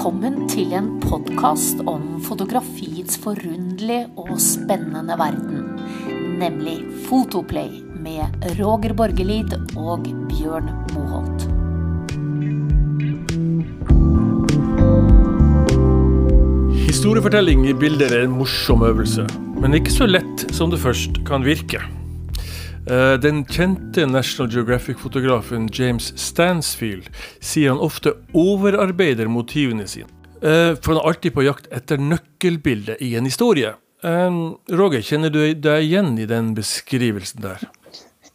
Välkommen till en podcast om fotografiets förundliga och spännande värld, nämligen Fotoplay med Roger Borgelid och Björn Moholt. Historiefortelling i bilder är en morsom övelse, men inte så lätt som det först kan verka. Eh, Den kjente National Geographic-fotografen James Stansfield sier han ofte overarbeider motivene sine. Eh, For han er alltid på jakt etter nøkkelbildet i en historie. Eh, Roger, kjenner du deg igjen i den beskrivelsen der?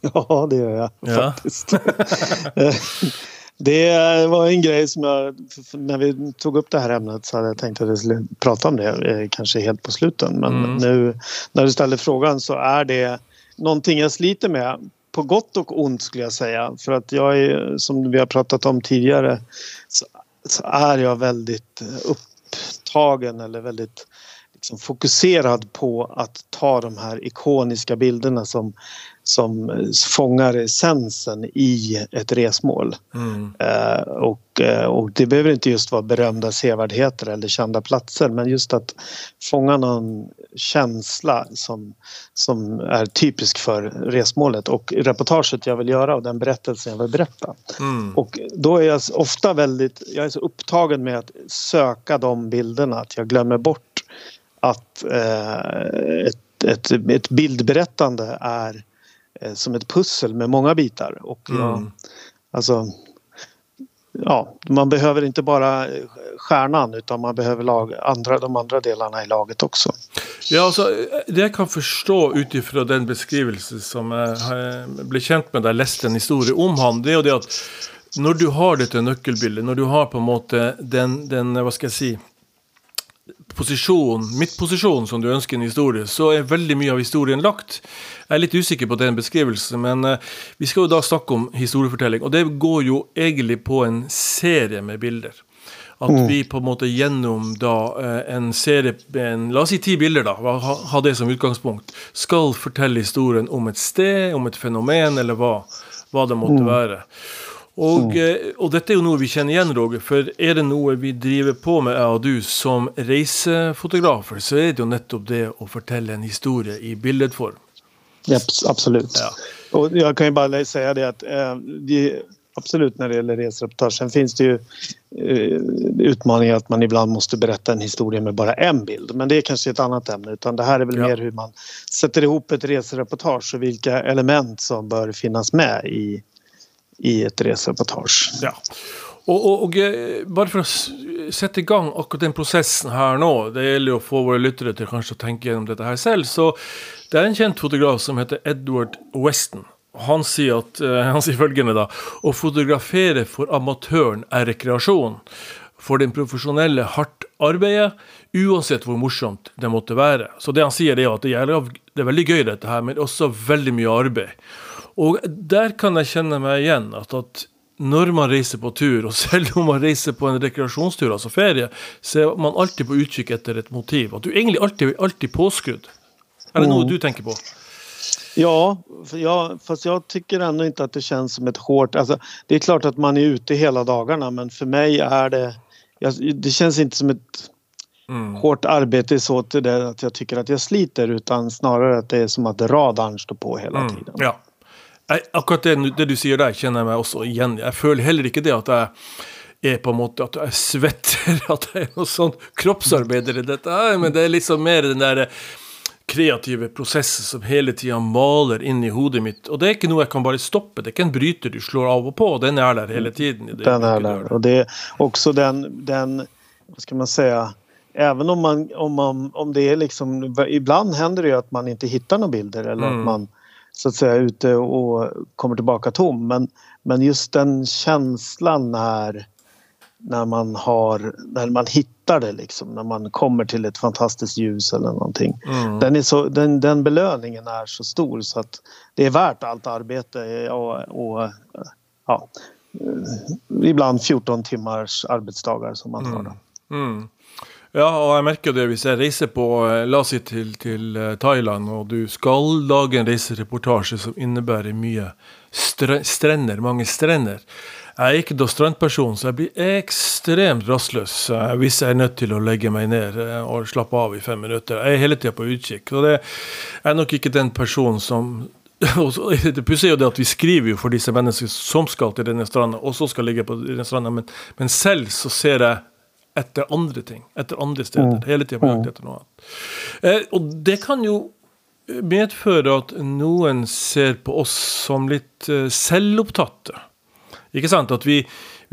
Ja, det gör jag Ja. faktiskt. det var en grej som jag, när vi tog upp det här ämnet så hade jag tänkt att vi skulle prata om det kanske helt på sluten. Men Mm. nu när du ställer frågan så är det någonting jag sliter med. På gott och ont skulle jag säga. För att jag är, som vi har pratat om tidigare, så, så är jag väldigt eh, upptagen eller väldigt liksom fokuserad på att ta de här ikoniska bilderna som, som eh, fångar essensen i ett resmål. Mm. Eh, och, eh, och det behöver inte just vara berömda sevärdheter eller kända platser men just att fånga någon känsla som, som är typisk för resmålet och reportaget jag vill göra och den berättelsen jag vill berätta. Mm. Och då är jag ofta väldigt, jag är så upptagen med att söka de bilderna att jag glömmer bort att eh, ett, ett, ett bildberättande är som ett pussel med många bitar. Och jag, Mm. alltså, ja, man behöver inte bara stjärnan utan man behöver lag, andra, de andra delarna i laget också. Ja, altså, Det jeg kan forstå ut ifra den beskrivelse som jeg eh, ble kjent med da jeg leste en historie om han, det jo det at når du har dette nøkkelbildet, når du har på en måte den, den hva skal jeg si, posisjon, midtposisjon som du ønsker i en historie, så er veldig mye av historien lagt. Jeg er litt usikker på den beskrivelsen, men eh, vi skal jo da snakke om historiefortelling. Og det går jo egentlig på en serie med bilder. At vi på en måte gjennom da eh, en serie en, La oss si ti bilder, da. Ha, ha det som utgangspunkt. Skal fortelle historien om et sted, om et fenomen, eller hva, hva det måtte være. Og, eh, og dette er jo noe vi kjenner igjen, Roger. For er det noe vi driver på med, jeg og du, som reisefotografer, så er det jo nettopp det å fortelle en historie i billedform. Ja, abs- absolut. Ja. Och jag kan ju bara säga det att eh, det, absolut när det gäller resereportage. Sen finns det ju eh, utmaningar att man ibland måste berätta en historia med bara en bild. Men det är kanske ett annat ämne. Utan det här är väl Ja. mer hur man sätter ihop ett resereportage och vilka element som bör finnas med i, i ett resereportage. Ja. Och, och, och, eh, bara för att sätta igång akkurat den processen här nu det gäller att få våra lyssnare till kanske att tänka igenom detta här själv, så det är en känd fotograf som heter Edward Weston. Han säger att eh, han säger följande då, att fotografera för amatören är rekreation. För den professionella hardt arbete, oavsett hur morsomt det måste vara. Så det han säger är att det, är väldigt kul det här men också väldigt mycket arbete. Og der kan jeg kjenne meg igjen. at, at når man reiser på tur, og selv om man reiser på en rekreasjonstur, altså ferie, så er man alltid på utkikk etter et motiv. At du egentlig alltid alltid påskrudd. Er det noe du tenker på? Ja, för jag, fast jag tycker ändå inte att det känns som ett hårt... Alltså, det är klart att man är ute hela dagarna men för mig är det... Jag, det känns inte som ett Mm. hårt arbete så till det att jag tycker att jag sliter utan snarare att det är som att radarn står på hela Mm. tiden. Ja. Akkurat det, det du sier der, kjenner jeg meg også igjen. Jeg føler heller ikke det at jeg er på en måte at jeg svetter, at jeg er noe sånn kroppsarbeider i dette her, men det er liksom mer den der kreative prosessen som hele tida maler inn i hodet mitt. Og det er ikke noe jeg kan bare stoppe, det er ikke en bryter du slår av og på, den er der hele tiden. Den du gjør där. det. Och det är också den, den vad ska man säga, även om man, om man, om det är liksom, ibland händer det ju att man inte hittar några bilder eller Mm. att man så att säga ute och kommer tillbaka tom. Men, men just den känslan när, när man har, när man hittar det liksom, när man kommer till ett fantastiskt ljus eller någonting. Mm. Den, är så, den, den belöningen är så stor så att det är värt allt arbete och, och ja, eh, ibland 14 timmars arbetsdagar som man har. Då. Mm. Ja, og jeg merker det hvis jeg reiser på eh, La oss si til, til eh, Thailand, og du skal lage en reisereportasje som innebærer mye stre strender, mange strender. Jeg er ikke da strandperson, så jeg blir ekstremt rastløs eh, hvis jeg er nødt til å legge meg ned og slappe av i fem minutter. Jeg er hele tida på utkikk. Og det er nok ikke den personen som og så- Det pussige er jo det at vi skriver jo for disse menneskene som skal til denne stranda, og så skal ligge på denne stranda, men, men selv så ser jeg etter andre ting. Etter andre steder. Hele tida på jakt etter noe annet. Eh, og det kan jo medføre at noen ser på oss som litt eh, selvopptatte. Ikke sant? At vi,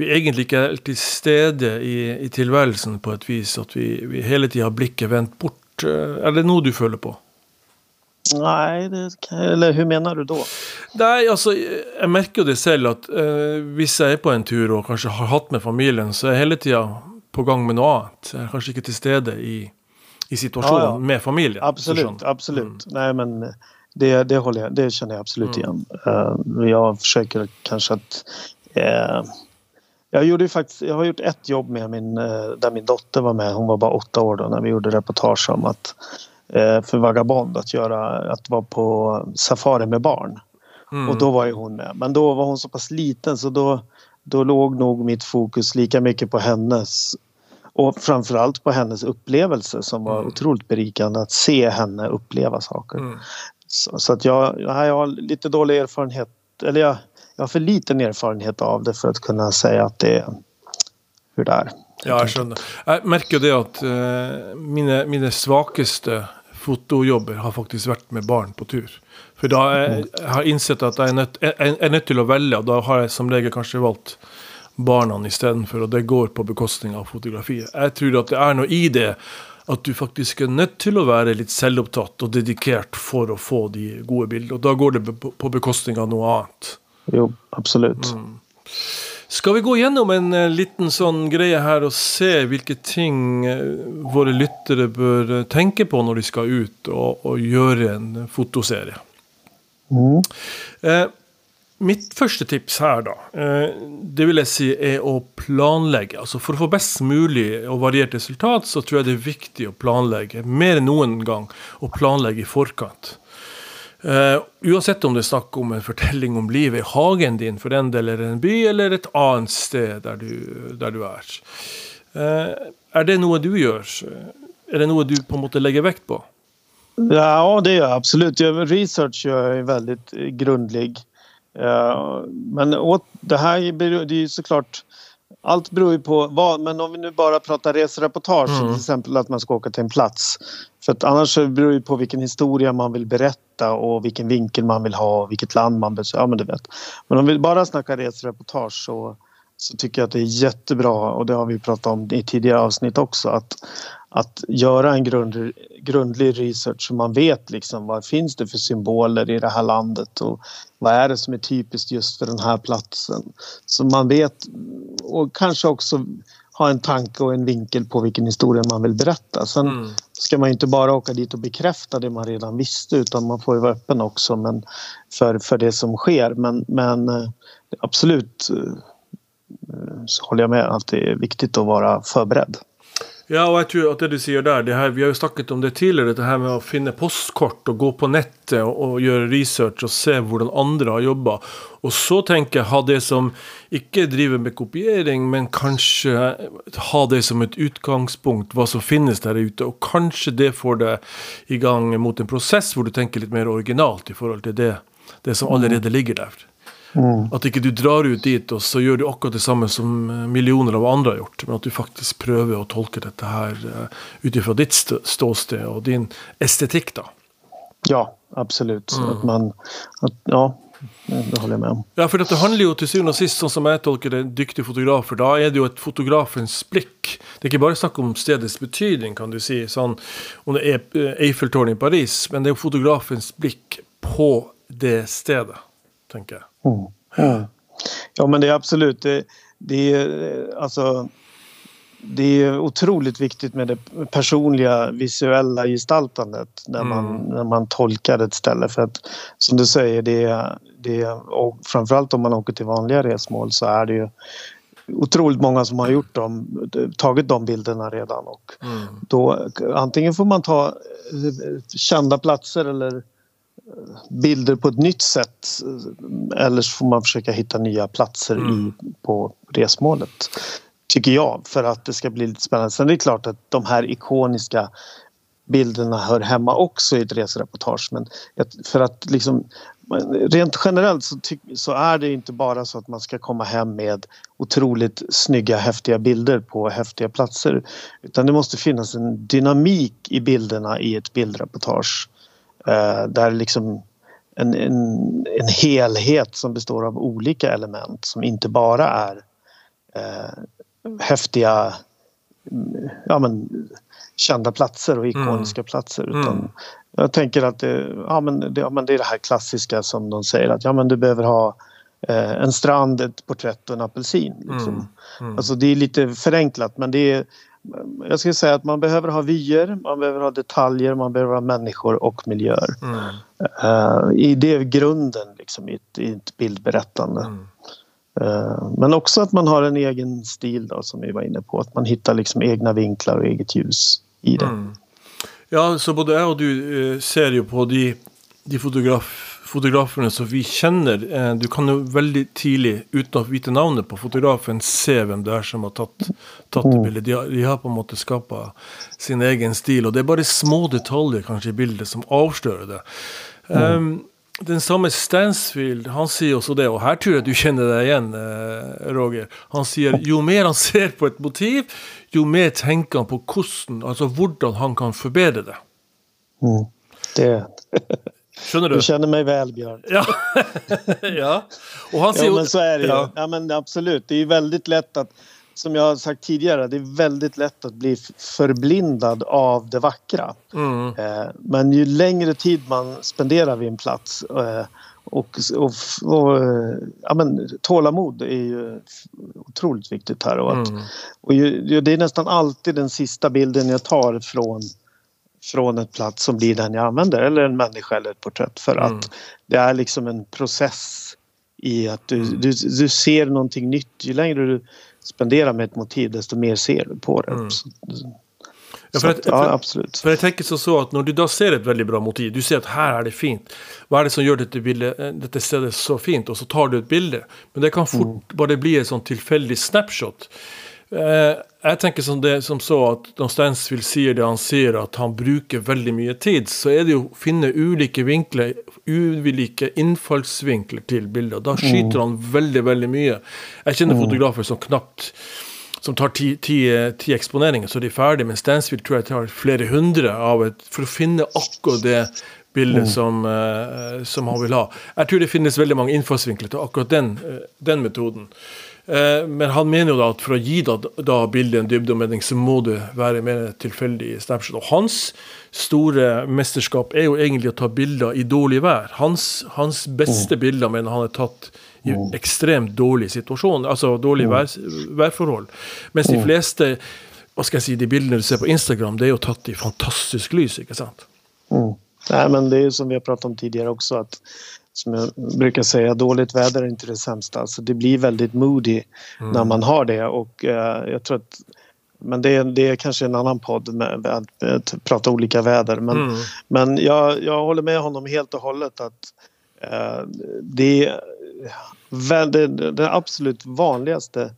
vi egentlig ikke er til stede i, i tilværelsen på et vis. At vi, vi hele tida har blikket vendt bort. Eh, Er det noe du føler på? Nej, det eller hur menar du då? Nei, altså, jeg merker jo det selv at eh, hvis jeg er på en tur og kanskje har hatt med familien, så er jeg hele tida på gang med noe annet. Er kanskje ikke til stede i, i situasjonen Ja, ja. med familien. Absolut, Sånn. absolut. Nej, men det, det, håller jag, det känner jag absolut igen. Eh, jag försöker kanske att... eh, jag, gjorde faktiskt, jag har gjort ett jobb med min, eh, där min dotter var med. Hon var bara åtta år då när vi gjorde reportage om att för Vagabond att, göra, att vara på safari med barn. Mm. Och då var ju hon med. Men då var hon så pass liten så då, då låg nog mitt fokus lika mycket på hennes och framförallt på hennes upplevelse som var otroligt berikande att se henne uppleva saker. Mm. Så, så att jag, jag har lite dålig erfarenhet, eller jag, jag har för liten erfarenhet av det för att kunna säga att det är hur det är. Ja, jeg skjønner. Jeg merker det at eh, mine, mine svakeste fotojobber har faktisk vært med barn på tur. For da jeg, jeg har innsett at jeg er, nødt, jeg, jeg er nødt til å velge, og da har jeg som regel kanskje valgt barna istedenfor, og det går på bekostning av fotografiet. Jeg tror at det er noe i det at du faktisk er nødt til å være litt selvopptatt og dedikert for å få de gode bildene. Og da går det på bekostning av noe annet. Jo, absolut. Skal vi gå gjennom en eh, liten sånn greie her og se hvilke ting eh, våre lyttere bør eh, tenke på når de skal ut og, og gjøre en fotoserie? Mm. Eh, mitt første tips her, da, eh, det vil jeg si er å planlegge. Altså For å få best mulig og variert resultat, så tror jeg det er viktig å planlegge. Mer enn noen gang å planlegge i forkant. Eh, oavsett uansett om det er snakk om en fortelling om livet i hagen din, for den del, eller en by, eller et annet sted der du, der du er. Eh, er det noe du gjør? Er eh, det noe du på en måte legger vekt på? Ja, det gör jag absolut. Research gör jag ju väldigt grundlig. Eh, Men åt, det här beror, det är ju såklart allt beror ju på vad, men om vi nu bara pratar resereportage, Mm. till exempel att man ska åka till en plats. För att annars beror det ju på vilken historia man vill berätta och vilken vinkel man vill ha och vilket land man besöker. Ja, men du vet. Men om vi bara snackar resereportage så, så tycker jag att det är jättebra och det har vi pratat om i tidigare avsnitt också att, att göra en grund, grundlig research så man vet liksom vad finns det för symboler i det här landet och vad är det som är typiskt just för den här platsen. Så man vet och kanske också ha en tanke och en vinkel på vilken historia man vill berätta. Sen Mm. ska man inte bara åka dit och bekräfta det man redan visste utan man får ju vara öppen också men för, för det som sker. Men, men eh, absolut eh, så håller jag med att det är viktigt att vara förberedd. Ja, og jeg tror at det du sier der, det her, vi har jo snakket om det tidligere, det her med å finne postkort og gå på nettet og, og gjøre research og se hvordan andre har jobba. Og så tenker jeg ha det som ikke driver med kopiering, men kanskje ha det som et utgangspunkt, hva som finnes der ute. Og kanskje det får deg i gang mot en prosess hvor du tenker litt mer originalt i forhold til det, det som allerede ligger der. At ikke du drar ut dit, og så gjør du akkurat det samme som eh, millioner av andre har gjort, men at du faktisk prøver å tolke dette her eh, ut ifra ditt stå- ståsted og din estetikk, da. Ja, absolut. Att man, att, ja, det håller jag med om. Ja, for dette handler jo til syvende og sist, som jeg tolker det, dyktige fotografer. Da er det jo et fotografens blikk. Det er ikke bare snakk om stedets betydning, kan du si, sånn om det er eh, Eiffeltårnet i Paris, men det jo fotografens blikk på det stedet, tenker jeg. Ja men det är absolut, det, det är alltså det är otroligt viktigt med det personliga visuella gestaltandet när man, när man tolkar ett ställe. För att som du säger, det, är- det, och framförallt om man åker till vanliga resmål så är det ju otroligt många som har gjort dem, tagit de bilderna redan. Och då, antingen får man ta kända platser eller bilder på ett nytt sätt eller så får man försöka hitta nya platser mm. i, på resmålet. Tycker jag, för att det ska bli lite spännande. Sen är det klart att de här ikoniska bilderna hör hemma också i ett resereportage. Men för att liksom, rent generellt så, så, är det inte bara så att man ska komma hem med otroligt snygga häftiga bilder på häftiga platser. Utan det måste finnas en dynamik i bilderna i ett bildreportage. Eh, där liksom en, en, en helhet som består av olika element som inte bara är eh, häftiga ja, men, kända platser och ikoniska mm. platser. Utan mm. Jag tänker att det, ja, men det, ja, men det är det här klassiska som de säger att ja, men du behöver ha eh, en strand, ett porträtt och en apelsin. Liksom. Mm. Mm. Alltså det är lite förenklat men det är jag skulle säga att man behöver ha vyer, man behöver ha detaljer, man behöver ha människor och miljöer. Mm. Uh, I det grunden liksom, i, ett, i ett bildberättande. Mm. Uh, men också att man har en egen stil då, som vi var inne på. Att man hittar liksom egna vinklar och eget ljus i det. Mm. Ja, så både jag och du uh, ser ju på de, de fotograf fotografene som vi kjenner. Eh, du kan jo veldig tidlig, uten å vite navnet på fotografen, se hvem det er som har tatt, tatt det mm. bildet. De har, de har, på en måte skapa sin egen stil. Og det er bare små detaljer kanskje i bildet som avslører det. Um, den samme Stansfield han sier også det, og her tror jeg du kjenner deg igjen, eh, Roger. Han sier jo mer han ser på et motiv, jo mer tenker han på hvordan, altså hvordan han kan forbedre det. Mm. Det Skjønner du? Du känner mig väl, Björn. Ja. ja. Och han ser ja, men så är det ja. ju. Ja, men absolut. Det är väldigt lätt att, som jag har sagt tidigare, det är väldigt lätt att bli förblindad av det vackra. Mm. Eh, men ju längre tid man spenderar vid en plats eh, och, och, och ja, men, tålamod är ju otroligt viktigt här. Och, att, mm. och ju, det är nästan alltid den sista bilden jag tar från från en plats som blir den jag använder eller en människa eller ett porträtt för mm. att det är liksom en process i att du, mm. du, du ser någonting nytt. Ju längre du spenderar med ett motiv desto mer ser du på det. Mm. Så, ja, för, att, ja, absolut. För jag tänker så, så att när du då ser ett väldigt bra motiv, du ser att här är det fint. Vad är det som gör detta, bildet, eh, detta stället så fint? Och så tar du ett bild. Men det kan fort mm. bara bli en sån tillfällig snapshot. Eh, jeg tenker som, det, som så at når Stansfield sier det han sier, at han bruker veldig mye tid, så er det jo å finne ulike vinkler, ulike innfallsvinkler til bildet. Da skyter han veldig, veldig mye. Jeg kjenner mm. fotografer som knapt som tar ti, ti, ti, eksponeringer, så de er ferdig. Men Stansfield tror jeg tar flere hundre av et, for å finne akkurat det bildet mm. som, uh, som, han vil ha. Jeg tror det finnes veldig mange innfallsvinkler til akkurat den, uh, den metoden. Eh, men han mener jo da at for å gi da, da bildet en dybde og mening, så må det være mer tilfeldig snapshot. Og hans store mesterskap er jo egentlig å ta bilder i dårlig vær. Hans, hans beste mm. bilder mener han er tatt i mm. ekstremt dårlig situasjon, altså dårlige mm. vær, værforhold. Mens de fleste hva skal jeg si, de bildene du ser på Instagram, det er jo tatt i fantastisk lys, ikke sant? Mm. Nej, men det är som vi har pratat om tidigare också att som jag brukar säga, dåligt väder är inte det sämsta. Alltså det blir väldigt moody mm. när man har det och eh, jag tror att men det är, det är kanske en annan podd med att, att prata olika väder. Men, mm. men jag, jag håller med honom helt och hållet att eh, det väl, det, det absolut vanligaste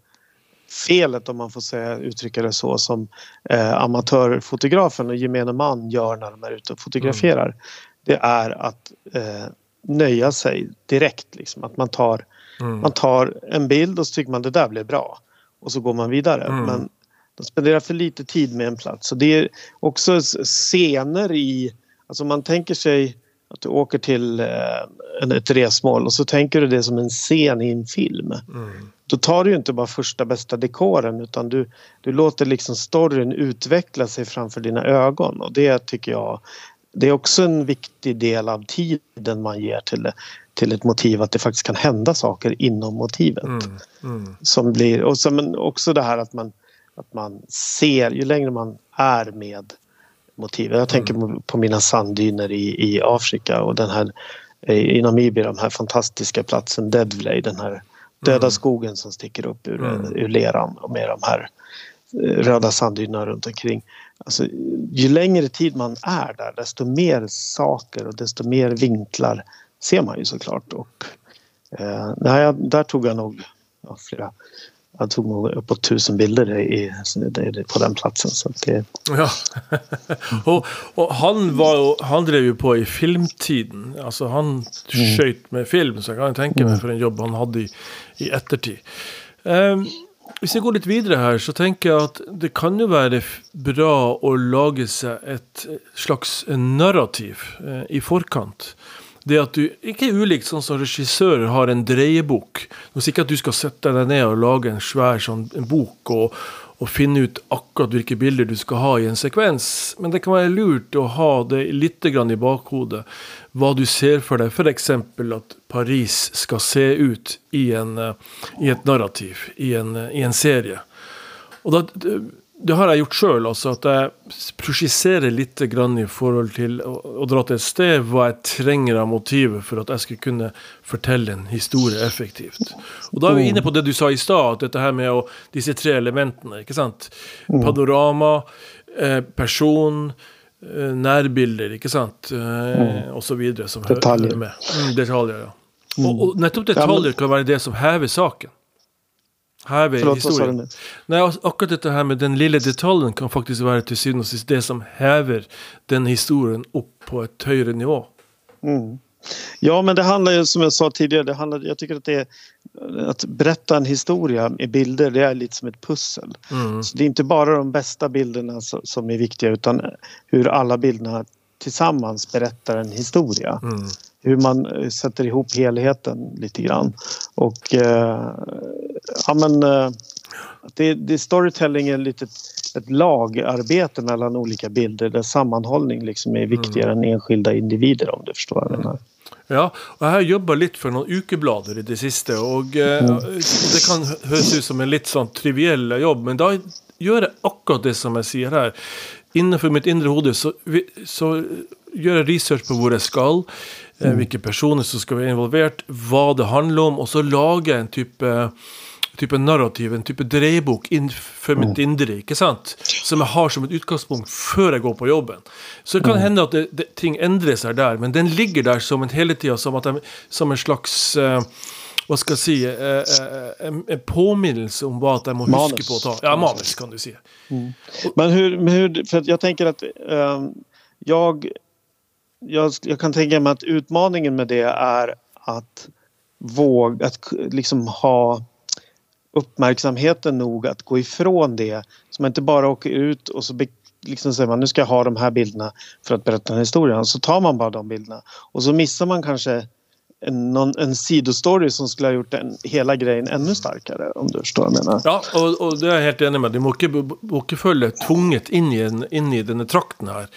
felet om man får säga, uttrycka det så som eh, amatörfotografen och gemene man gör när de är ute och fotograferar. Mm. Det är att eh, nöja sig direkt. Liksom. Att man tar, mm. man tar en bild och så tycker man det där blev bra. Och så går man vidare. Mm. Men de spenderar för lite tid med en plats. Så det är också scener i... Alltså man tänker sig att du åker till eh, ett resmål och så tänker du det som en scen i en film. Mm. Då tar du inte bara första bästa dekoren utan du, du låter liksom storyn utveckla sig framför dina ögon och det tycker jag det är också en viktig del av tiden man ger till, till ett motiv att det faktiskt kan hända saker inom motivet. Mm, mm. Som blir, och så, men också det här att man, att man ser, ju längre man är med motivet. Jag tänker mm. på mina sanddyner i, i Afrika och den här i Namibia, den här fantastiska platsen Deadvley, den här döda mm. skogen som sticker upp ur, mm. ur leran och med de här röda sanddynerna runt omkring. Alltså, ju längre tid man är där desto mer saker och desto mer vinklar ser man ju såklart. Och, eh, nej, där tog jag nog ja, flera jag tog nog uppåt tusen bilder i, på den platsen. Så det... Ja. och, och, han, var, han drev ju på i filmtiden. Alltså han mm. sköt med film, så jag kan tänka mig mm. för en jobb han hade i, i ettertid. Um, hvis jeg går litt videre her, så tenker jeg at det kan jo være bra å lage seg et eh, slags eh, narrativ eh, i forkant det at du Ikke ulikt sånn som regissører har en dreiebok. Nå sier ikke at du skal sette deg ned og lage en svær sånn en bok og, og, finne ut akkurat hvilke bilder du skal ha i en sekvens, men det kan være lurt å ha det litt grann i bakhodet. Hva du ser for deg. F.eks. at Paris skal se ut i, en, i et narrativ, i en, i en serie. Og da det har jeg gjort sjøl. Altså at jeg prosjiserer litt i forhold til å, å, dra til et sted hva jeg trenger av motivet for at jeg skal kunne fortelle en historie effektivt. Og Da er vi inne på det du sa i stad, at dette her med disse tre elementene. ikke sant? Mm. Panorama, eh, person, eh, nærbilder, ikke sant? Eh, mm. Videre. Som detaljer. Hører med. Mm, detaljer, ja. Og, og nettopp detaljer kan være det som hever saken. Her ved Förlåt, historien. Nej, akkurat dette her med den lille detaljen kan faktisk være til syvende og sist det som hever den historien upp på ett högre nivå. Mm. Ja, men det handlar ju som jag sa tidigare, det handlar, jag tycker att det är att berätta en historia i bilder, det är lite som ett pussel. Mm. Så det är inte bara de bästa bilderna som är viktiga utan hur alla bilderna tillsammans berättar en historia. Mm hur man eh, sätter ihop helheten lite grann. Och eh, ja men eh, det, det storytelling är lite ett lagarbete mellan olika bilder där sammanhållning liksom är viktigare mm. än enskilda individer om du förstår vad jag menar. Ja, og jeg har jobba litt for noen ukeblader i det siste. Og eh, mm. det kan høres ut som en litt sånn triviell jobb, men da gjør jeg akkurat det som jeg sier her. Innenfor mitt indre hode så, så gjør jeg research på hvor jeg skal. Eh, mm. hvilke personer som skal være involvert, hva det handler om, og så lage en type, type narrativ, en type dreiebok for mitt mm. indre, ikke sant? som jeg har som et utgangspunkt før jeg går på jobben. Så det kan mm. hende at det, det, ting endrer seg der, men den ligger der som en hele tida som, som, en slags uh, hva skal jeg si uh, uh, en, en, påminnelse om hva at jeg må manus. huske på å ta. Ja, manus, kan du si. Mm. Men hur, hur, för jag tänker att um, jag jag, jag, kan tänka mig att utmaningen med det är att våga, att liksom ha uppmärksamheten nog att gå ifrån det. Så man inte bara åker ut och så liksom säger man nu ska jag ha de här bilderna för att berätta den historien. Så tar man bara de bilderna och så missar man kanske en, någon, en sidostory som skulle ha gjort den, hela grejen ännu starkare om du förstår vad jag menar. Ja, och, och det är jag helt enig med. Du måste inte följa tvunget in i, en, in i den här trakten här.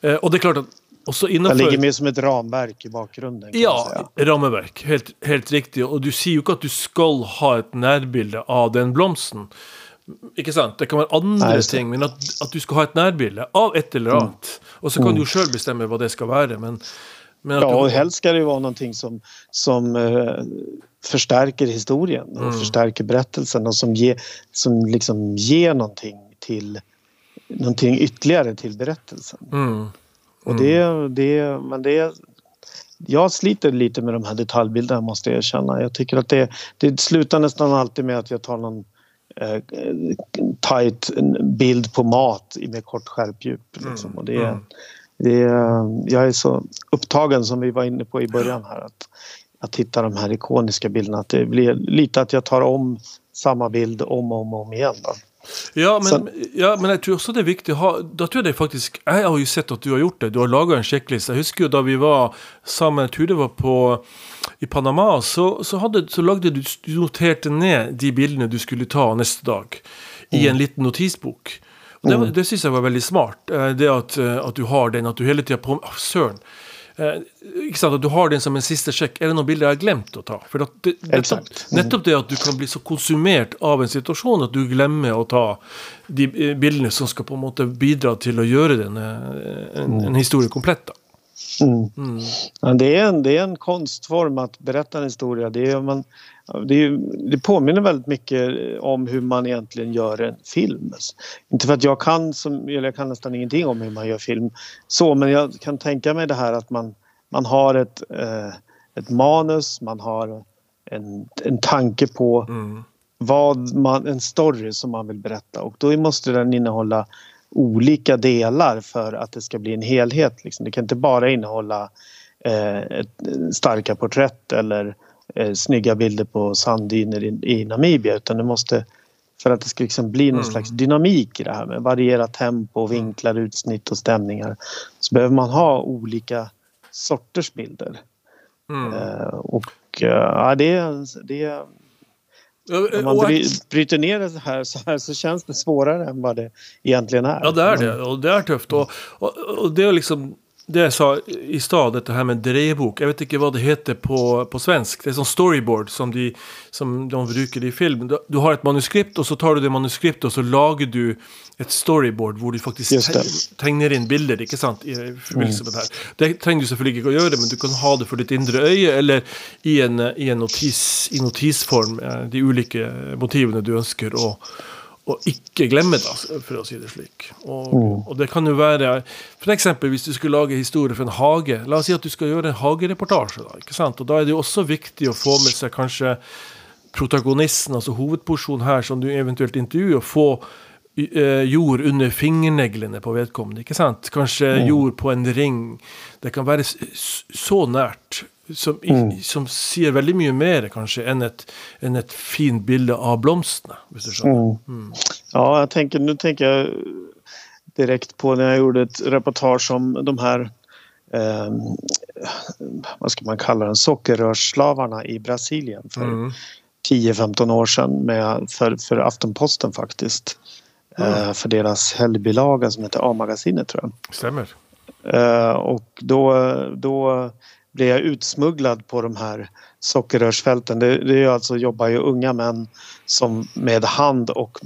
Eh, och det är klart att och så innanför... Det ligger mer som ett ramverk i bakgrunden. ja, ramverk. Helt, helt riktig. Och du säger ju inte att du ska ha ett närbild av den blomsten. Ikke sant? Det kan vara andra Nei, ting, men att, att du ska ha ett närbild av ett eller mm. annat. Mm. Och så kan mm. du själv bestämma vad det ska vara. Men, men ja, och helst ska det vara någonting som, som uh, förstärker historien och mm. förstärker berättelsen och som, ge, som liksom ger någonting till någonting ytterligare till berättelsen. Mm. Och det, mm. det, men det, jag sliter lite med de här detaljbilderna måste jag erkänna. Jag tycker att det, det slutar nästan alltid med att jag tar någon eh, tight bild på mat med kort skärpdjup. Liksom. Mm. Och det, mm. det, jag är så upptagen som vi var inne på i början här att, att hitta de här ikoniska bilderna. Att det blir lite att jag tar om samma bild om och om, om igen. Då. Ja men, ja, men jeg tror også det er viktig å ha Da tror jeg det faktisk Jeg har jo sett at du har gjort det. Du har laga en sjekkliste. Jeg husker jo da vi var sammen, jeg tror det var på i Panama, så, så, hadde, så lagde du Du noterte ned de bildene du skulle ta neste dag, i en mm. liten notisbok. Og Det, mm. det syns jeg var veldig smart. Eh, det at, eh, at, du har den, at du hele tida på Søren. Eh, sant, At du har den som en siste sjekk. Er det noen bilder jeg har glemt å ta? For det, nettopp, nettopp, det at du kan bli så konsumert av en situasjon at du glemmer å ta de bildene som skal på måte bidra til å gjøre denne, en, en historie komplett. da. Mm. Mm. Ja, det, är en, det är en konstform att berätta en historia. Det, är, man, det, är, det påminner väldigt mycket om hur man egentligen gör en film. Inte för att jag kan, som, eller jag kan nästan ingenting om hur man gör film så men jag kan tänka mig det här att man, man har ett, eh, ett manus, man har en, en tanke på mm. vad man, en story som man vill berätta och då måste den innehålla olika delar för att det ska bli en helhet. Liksom. Det kan inte bara innehålla eh, starka porträtt eller eh, snygga bilder på sanddyner i, i, Namibia utan det måste för att det ska liksom bli någon mm. slags dynamik i det här med varierat tempo, vinklar, utsnitt och stämningar så behöver man ha olika sorters bilder. Mm. Eh, och eh, ja, det, det om man bryter ner det så här, så här så känns det svårare än vad det egentligen är. Ja, det är det. Och det är tufft. Och, och, och det är liksom det jag sa i stad, det här med drevbok. Jag vet inte vad det heter på, på svensk. Det är som storyboard som de, som de brukar i film. Du, du har ett manuskript och så tar du det manuskriptet och så lagar du ett storyboard där du faktiskt tegner in bilder, inte sant? I förbindelse med det här. Det trenger du selvfølgelig ikke å gjøre, men du kan ha det för ditt inre öga eller i en, i en notis, i notisform, eh, de olika motiven du önskar å og ikke glemme det, for å si det slik. Og, mm. og det kan jo være F.eks. hvis du skulle lage historie for en hage. La oss si at du skal gjøre en hagereportasje. Da ikke sant? Og da er det jo også viktig å få med seg kanskje protagonisten, altså hovedporsjonen her, som du eventuelt intervjuer, og få uh, jord under fingerneglene på vedkommende. ikke sant? Kanskje mm. jord på en ring. Det kan være så nært som, mm. som sier veldig mye mer kanske än ett, än ett fint bild av blomsterna. Mm. Mm. Ja, jag tänker, nu tänker jag direkt på när jag gjorde ett reportage om de här eh, vad ska man kalla den, sockerrörsslavarna i Brasilien för mm. 10-15 år sedan med, för, för Aftonposten faktiskt. Eh, för deras helgbilaga som heter A-magasinet tror jag. Stämmer. Eh, och då, då blev jag utsmugglad på de här sockerrörsfälten. Det, det är alltså jobbar ju unga män som med hand och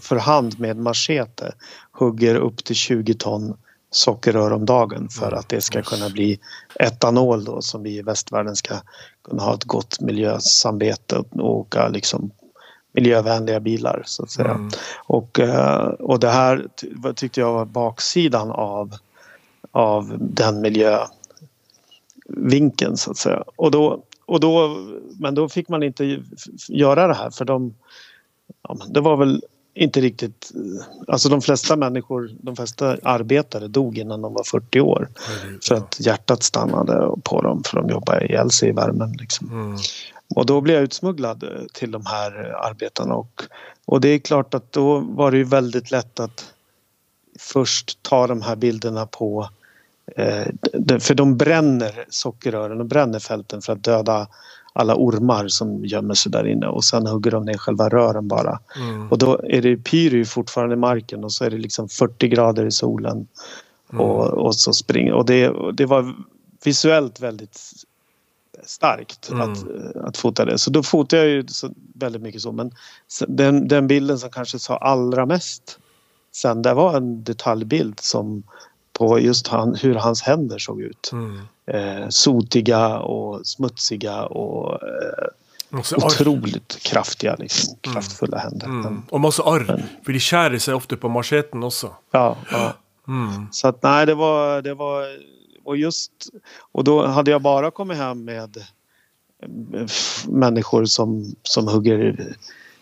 för hand med machete hugger upp till 20 ton sockerrör om dagen för att det ska kunna bli etanol då som vi i västvärlden ska kunna ha ett gott miljösamvete och åka liksom miljövänliga bilar så att säga. Mm. Och, eh, och det här tyckte jag var baksidan av, av den miljö vinkeln så att säga. Och då, och då, men då fick man inte göra det här för de, ja, det var väl inte riktigt, alltså de flesta människor, de flesta arbetare dog innan de var 40 år. För att hjärtat stannade på dem för de jobbade ihjäl sig i värmen. Liksom. Mm. Och då blev jag utsmugglad till de här arbetarna och, och det är klart att då var det ju väldigt lätt att först ta de här bilderna på för de bränner sockerrören och bränner fälten för att döda alla ormar som gömmer sig där inne och sen hugger de ner själva rören bara. Mm. Och då är det pyr fortfarande i marken och så är det liksom 40 grader i solen. Mm. Och, och så springer och det, det var visuellt väldigt starkt mm. att, att fota det. Så då fotade jag ju väldigt mycket så men den, den bilden som kanske sa allra mest sen det var en detaljbild som på just han, hur hans händer såg ut. Mm. Eh, sotiga och smutsiga och eh, otroligt kraftiga, liksom, mm. kraftfulla händer. Mm. Men, och massa arr, för de skär sig ofta på macheten också. Ja, ja. Mm. så att nej det var, det var och just och då hade jag bara kommit hem med eh, människor som, som hugger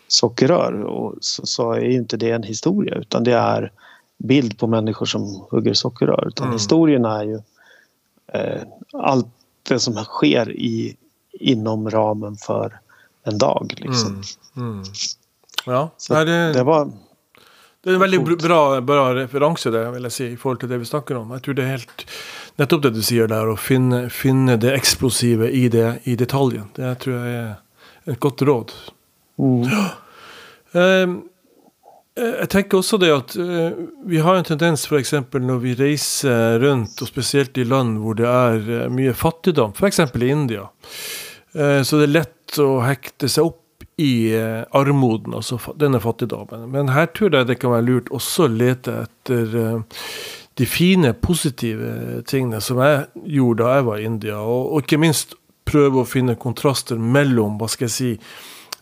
sockerrör och så, så är ju inte det en historia utan det är bild på människor som hugger sockerrör. Utan mm. historien är ju eh, allt det som sker i, inom ramen för en dag. Liksom. Mm. Mm. Ja, Nej, det, det, var... Det är en väldigt bra, bra referens vill jag säga, i förhållande till det vi snackar om. Jag tror det är helt nettopp det du säger där, och finna, finna det explosiva i, det, i detaljen. Det tror jag är ett gott råd. Mm. Um, Eh, jag tänker också det att eh, vi har en tendens till exempel när vi reser runt och speciellt i land där det är eh, mycket fattigdom, för exempel i Indien. så det är lätt att häkta sig upp i armoden, alltså denna fattigdomen. Men här tror jag det kan vara lurt också att leta efter de fina positiva tingene som jag gjorde när jag var i Indien. Och, och inte minst pröva att finna kontraster mellan, vad ska jag säga,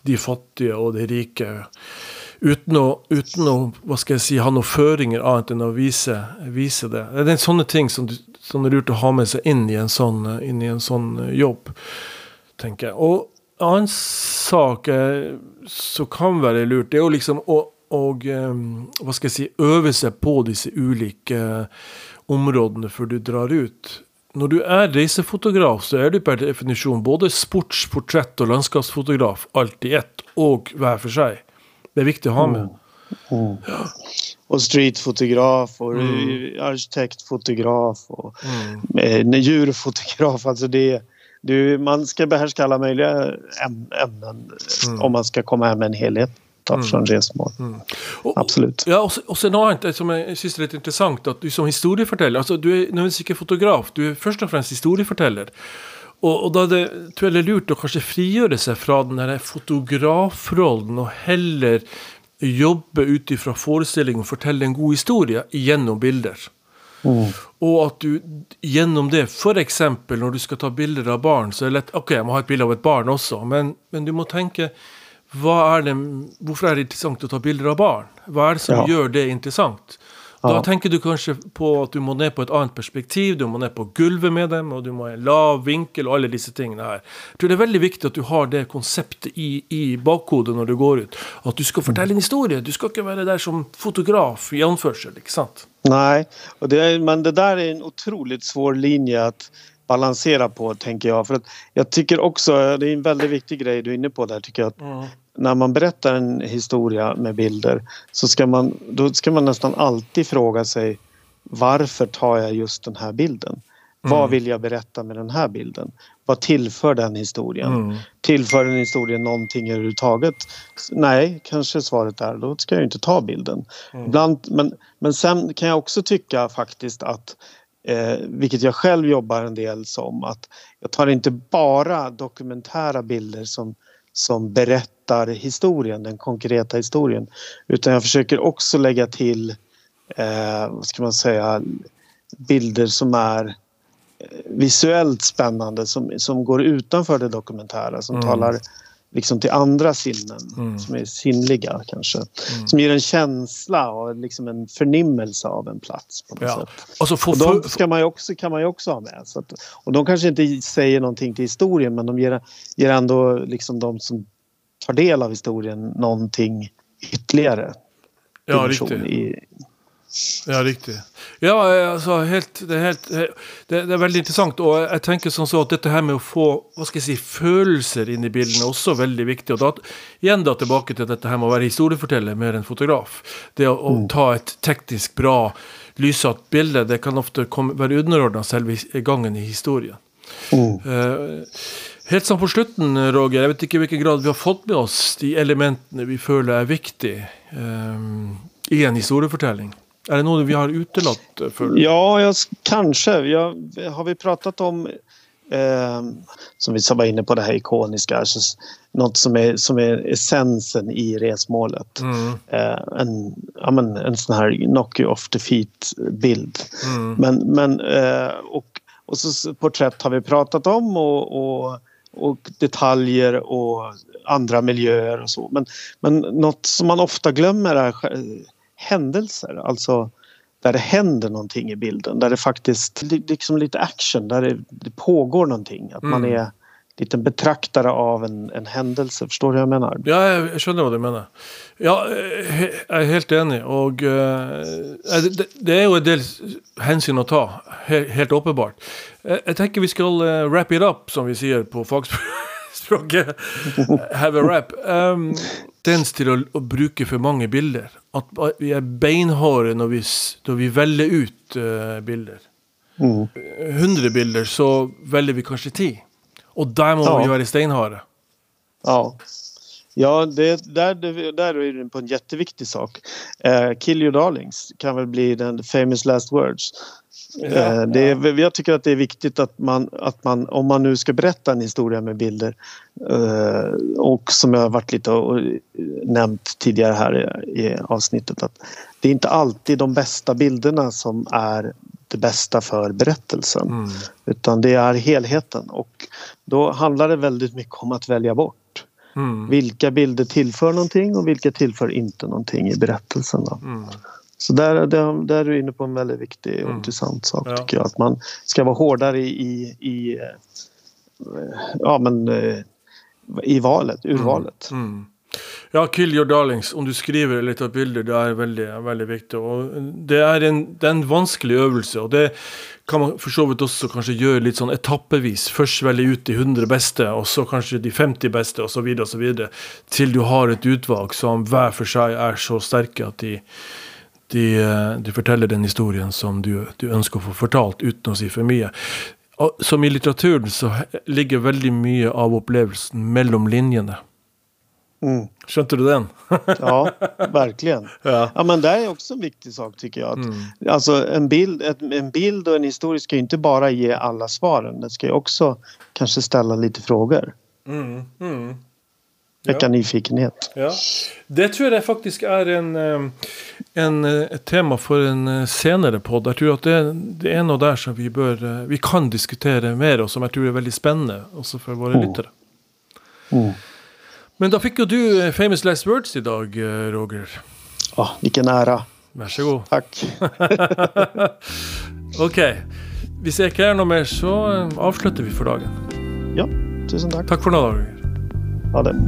de fattiga och de rika. Uten å, uten å hva skal jeg si, ha noen føringer annet enn å vise, vise det. Det er sånne ting som, som, er lurt å ha med seg inn i en sånn, inn i en sånn eh, jobb, tenker jeg. Og en annen sak eh, som kan være lurt, det er jo liksom å og hva skal jeg si, øve seg på disse ulike eh, områdene før du drar ut. Når du er reisefotograf, så er du per definisjon både sports-, portrett- og landskapsfotograf alt i ett, og hver for seg. Det er viktig å ha med. Mm. Mm. Ja. Och streetfotograf och mm. arkitektfotograf och mm. djurfotograf. Alltså det, det, man ska behärska alla möjliga ämnen mm. om man ska komma hem med en helhet mm. från resmål. Mm. Och, Absolut. Ja, och, sen något annat som jag syns är lite intressant. Att du som historiefortällare, alltså du är nødvendigvis ikke fotograf, du är först och främst historieforteller. Og, og, da det, tror jeg det er lurt å kanskje frigjøre seg fra den der fotografrollen og heller jobbe ut ifra forestillingen og fortelle en god historie gjennom bilder. Mm. Og at du gjennom det, f.eks. når du skal ta bilder av barn, så er det lett Ok, jeg må ha et bilde av et barn også, men, men du må tenke er det, hvorfor er det interessant å ta bilder av barn? Hva er det som ja. gjør det interessant? Da tenker du kanskje på at du må ned på et annet perspektiv, du må ned på gulvet med dem, og du må ha en lav vinkel og alle disse tingene her. Jeg tror det er veldig viktig at du har det konseptet i, i bakhodet når du går ut. At du skal fortelle en historie. Du skal ikke være der som fotograf, i anførsel, ikke sant? Nej, och det, men det där är en otroligt svår linje att balansera på, tänker jag. För att jag tycker också, det är en väldigt viktig grej du är inne på där, tycker jag. Att mm när man berättar en historia med bilder så ska man, då ska man nästan alltid fråga sig varför tar jag just den här bilden? Mm. Vad vill jag berätta med den här bilden? Vad tillför den historien? Mm. Tillför den historien någonting överhuvudtaget? Nej, kanske svaret är då ska jag inte ta bilden. Mm. Ibland, men, men sen kan jag också tycka faktiskt att eh, vilket jag själv jobbar en del som att jag tar inte bara dokumentära bilder som som berättar historien, den konkreta historien. Utan jag försöker också lägga till, eh, vad ska man säga, bilder som är eh, visuellt spännande som, som går utanför det dokumentära, som mm. talar liksom till andra sinnen mm. som är sinnliga kanske. Mm. Som ger en känsla och liksom en förnimmelse av en plats. på något ja. sätt. Alltså för, och de ska man också, kan man ju också ha med. Så att, och de kanske inte säger någonting till historien men de ger, ger ändå liksom de som tar del av historien någonting ytterligare. Ja, riktigt. I, Ja, riktig. Ja, altså, helt, det, er helt, det, er veldig interessant. Og jeg tenker sånn så at dette her med å få hva skal jeg si, følelser inn i bildene er også veldig viktig. Og da, igjen da tilbake til dette her med å være historieforteller mer enn fotograf. Det å, å mm. ta et teknisk bra, lyssatt bilde, det kan ofte komme, være underordna selve gangen i historien. Mm. Uh, helt sånn på slutten, Roger, jeg vet ikke i hvilken grad vi har fått med oss de elementene vi føler er viktige um, i en historiefortelling. Är det något vi har utelatt? För? Ja, jag, kanske. Jag, har vi pratat om eh, som vi var inne på det här ikoniska, alltså, något som är, som är essensen i resmålet. Mm. Eh, en, ja, men, en sån här knock you off the feet-bild. Mm. Men, men, eh, och, och så porträtt har vi pratat om och, och, och detaljer och andra miljöer och så. Men, men något som man ofta glömmer är händelser, alltså där det händer någonting i bilden, där det faktiskt liksom lite action, där det, det pågår någonting. Att mm. man är lite betraktare av en, en händelse. Förstår du vad jag menar? Ja, jag, jag skjønner hva du mener. Ja, jeg er helt enig. Og uh, det, det, er jo en del hensyn å ta, helt. Jeg, jeg tenker vi skal uh, wrap it up, som vi sier på fagspråket. Have a wrap. Um, tendens til å, å, bruke for mange bilder. At vi er beinharde når vi, når vi velger ut uh, bilder. Mm. 100 bilder, så velger vi kanskje 10. Och där måste ja. vi vara steinharde. Ja. Ja, det, där, där är du på en jätteviktig sak. Uh, Kill your darlings kan väl bli den famous last words. Ja, det är, jag tycker att det är viktigt att man, att man, om man nu ska berätta en historia med bilder och som jag har varit lite och nämnt tidigare här i avsnittet att det är inte alltid de bästa bilderna som är det bästa för berättelsen. Mm. Utan det är helheten och då handlar det väldigt mycket om att välja bort. Mm. Vilka bilder tillför någonting och vilka tillför inte någonting i berättelsen. Mm. Så där, där, där är du inne på en väldigt viktig och mm. intressant sak ja. tycker jag. Att man ska vara hårdare i, i, i eh, ja, men, eh, i valet, urvalet. Mm. Mm. Ja, kill your darlings. Om du skriver litt av bilder, det er veldig, veldig viktig. Og det er, en, det en vanskelig øvelse, og det kan man for så vidt også kanskje gjøre litt sånn etappevis. Først velge ut de 100 beste, og så kanskje de 50 beste, osv., osv. Til du har et utvalg som hver for seg er så sterke at de, de, de forteller den historien som du, du ønsker å få fortalt, uten å si for mye. Som i litteraturen så ligger veldig mye av opplevelsen mellom linjene. Mm. Kände du den? ja, verkligen. Ja. ja. men det är också en viktig sak tycker jag. Att, mm. Alltså en bild, en bild och en historia ska ju inte bara ge alla svaren. Den ska ju också kanske ställa lite frågor. Mm. Väcka ja. nyfikenhet. Ja. Det tror jag det faktiskt är en, eh, en, eh, ett tema för en eh, senare podd. Jag tror att det, det är något där som vi, bör, vi kan diskutera mer och som jag tror är väldigt spännande också för våra mm. lyttare. Mm. Men da fikk jo du Famous Last Words i dag, eh, Roger. Å, vilken ära. Vær så god. Takk. ok. Hvis jeg ikke er noe mer, så avslutter vi for dagen. Ja, tusen takk. Takk for nå, Roger. Ha det.